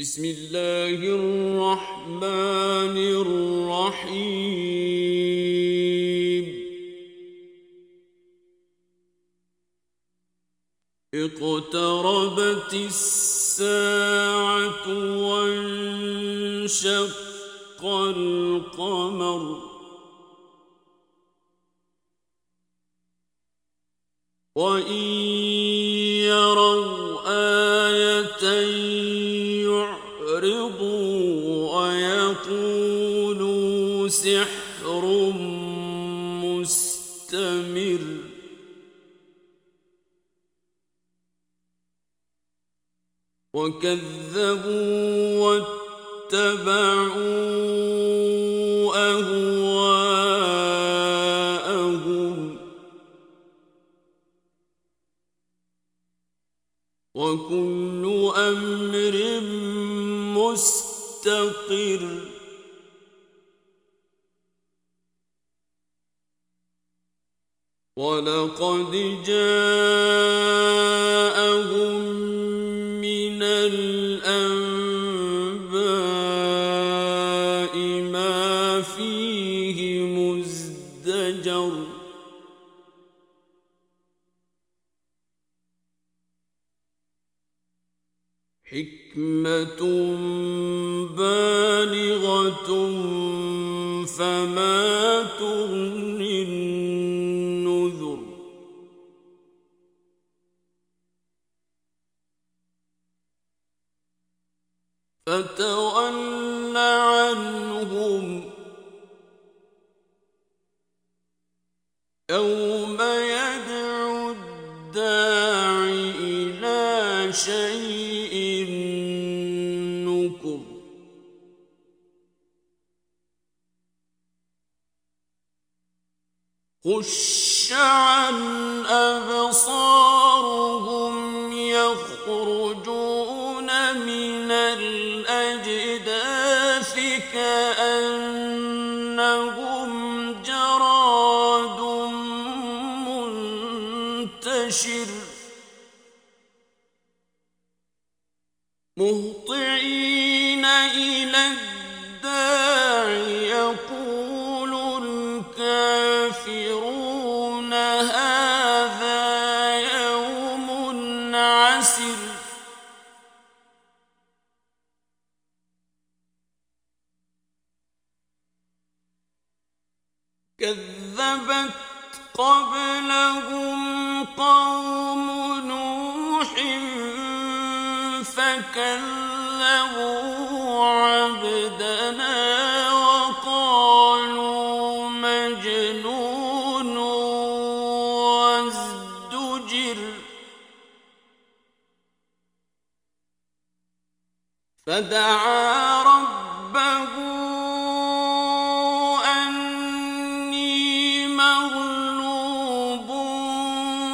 بسم الله الرحمن الرحيم. اقتربت الساعة وانشق القمر. وإن يروا آية وكذبوا واتبعوا أهواءهم وكل أمر مستقر ولقد جاءهم فما تغني خش عن أبصارهم هذا يوم عسر كذبت قبلهم قوم نوح فكذبوا عبدنا فدعا ربه أني مغلوب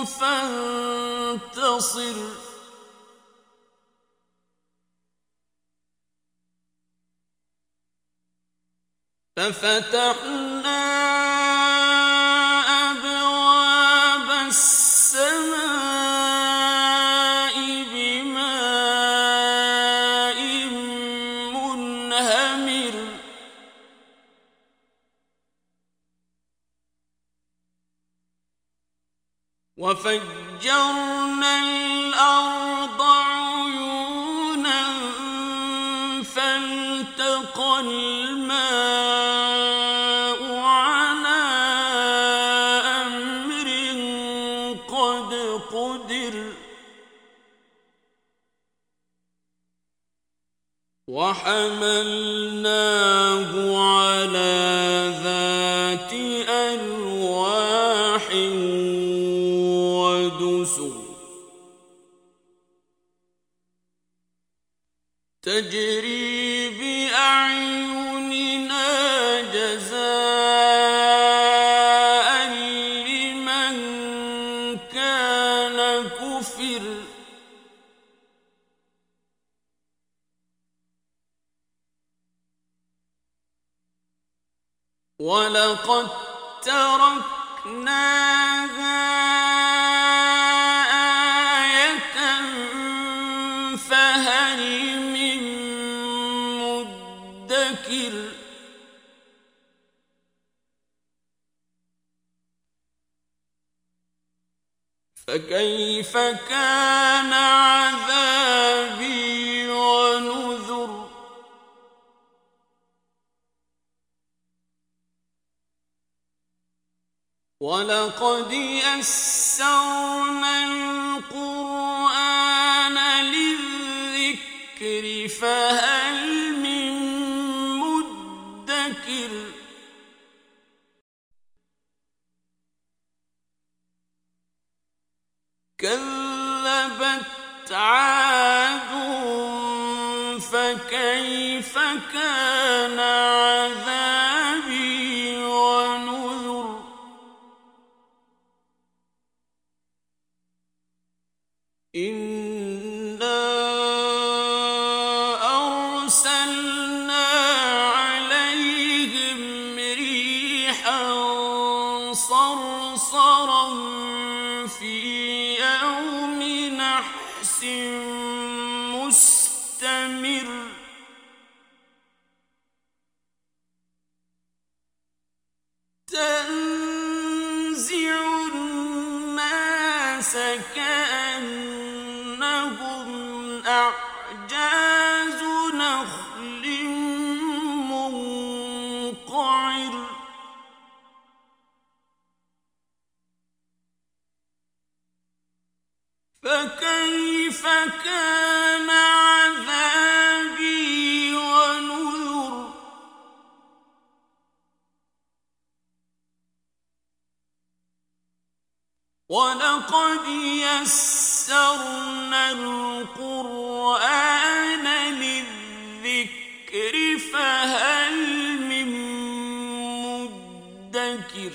فانتصر. ففتحنا وفجرنا الأرض عيونا فالتقى الماء على أمر قد قدر. وحملناه ولقد تركناها آية فهل من مدكر فكيف كان عذاب ولقد يسرنا القرآن للذكر فهل من مدكر؟ كذبت عاد فكيف كان إنا أعجاز نخل منقعر. فكيف كان عذابي ونذر؟ ولقد يسرنا القرآن للذكر فهل من مدكر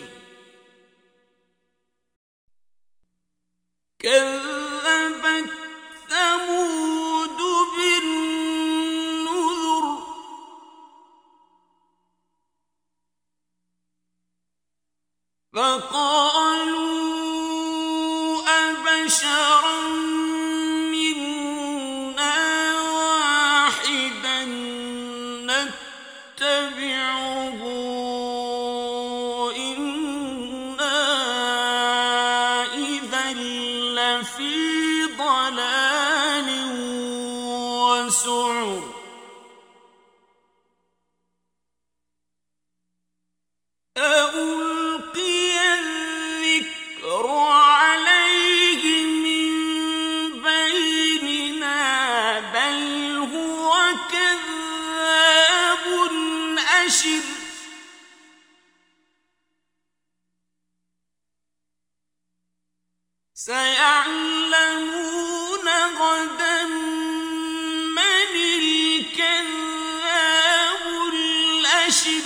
سيعلمون غدا من الأشر.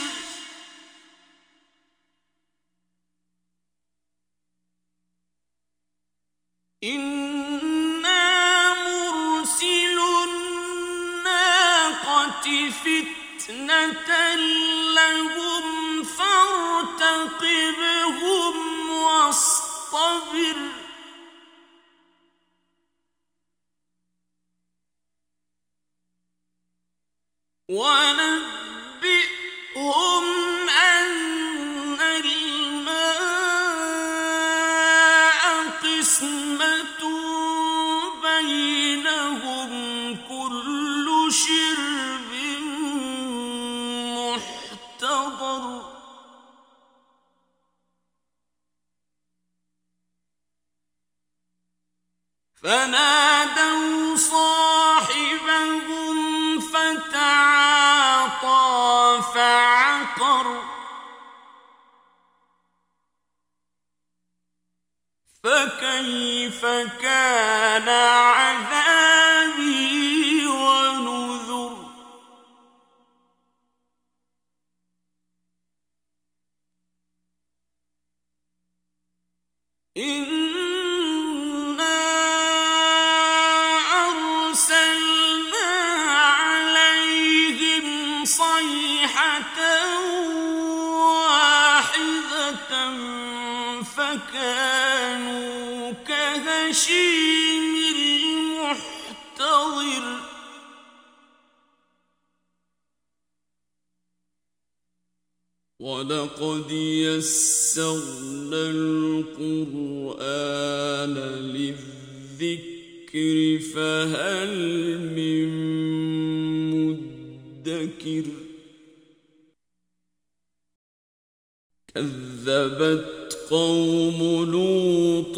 إنا الناقة فتنة لهم فارتقبهم واصطبر. One. فكيف كان عذابي ونذر؟ إنا ولقد يسرنا القرآن للذكر فهل من مدكر؟ كذبت قوم لوط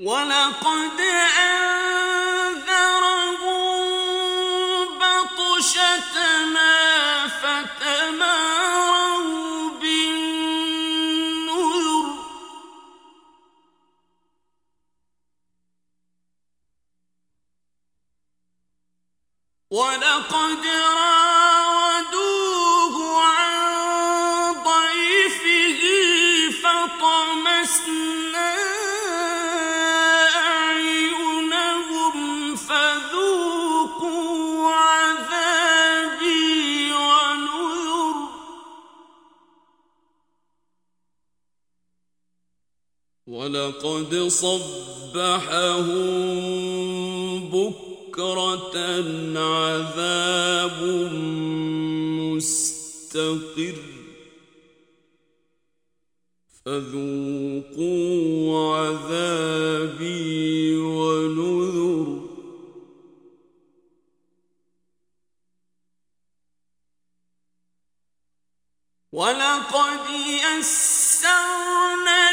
ولقد أنذره ولقد صبحهم بكرة عذاب مستقر. فذوقوا عذابي ونذر. ولقد يسرنا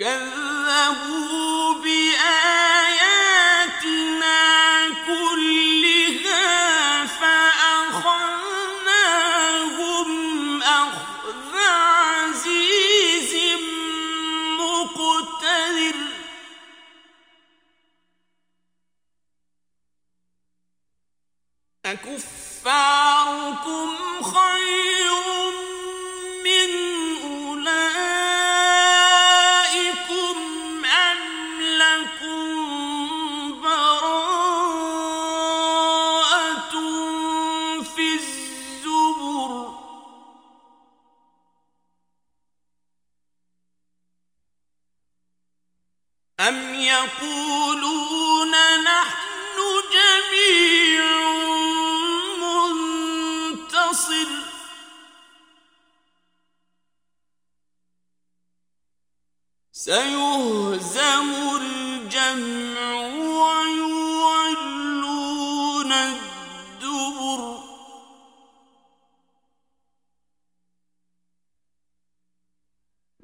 أكفاركم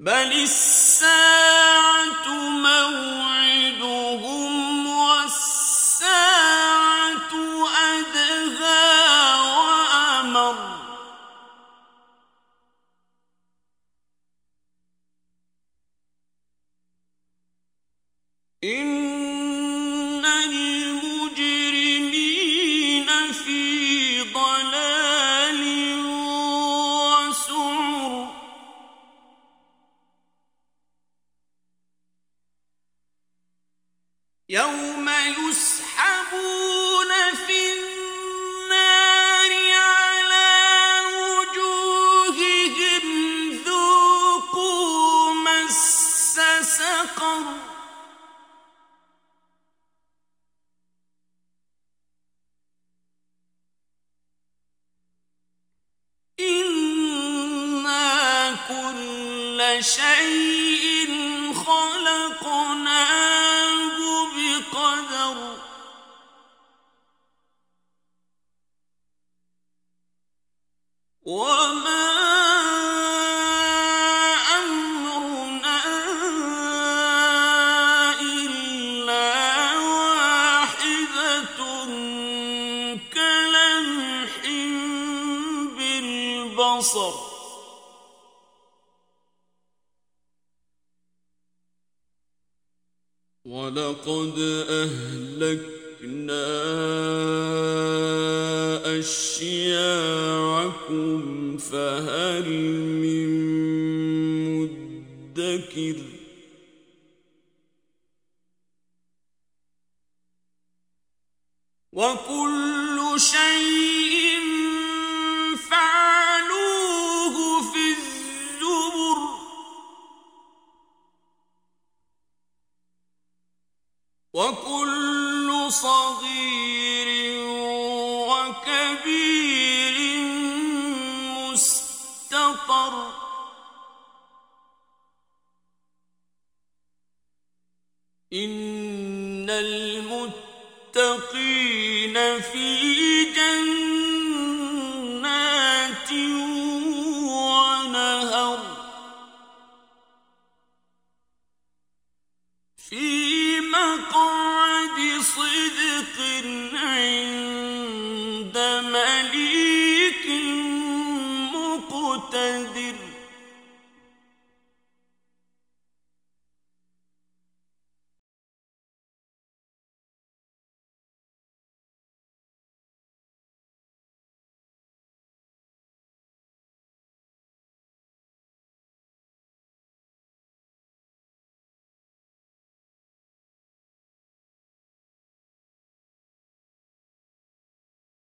بل الساعة كل شيء خلقناه. ولقد أهلكنا أشياعكم فهل من مدكر وكل شيء وكل صغير مقتدر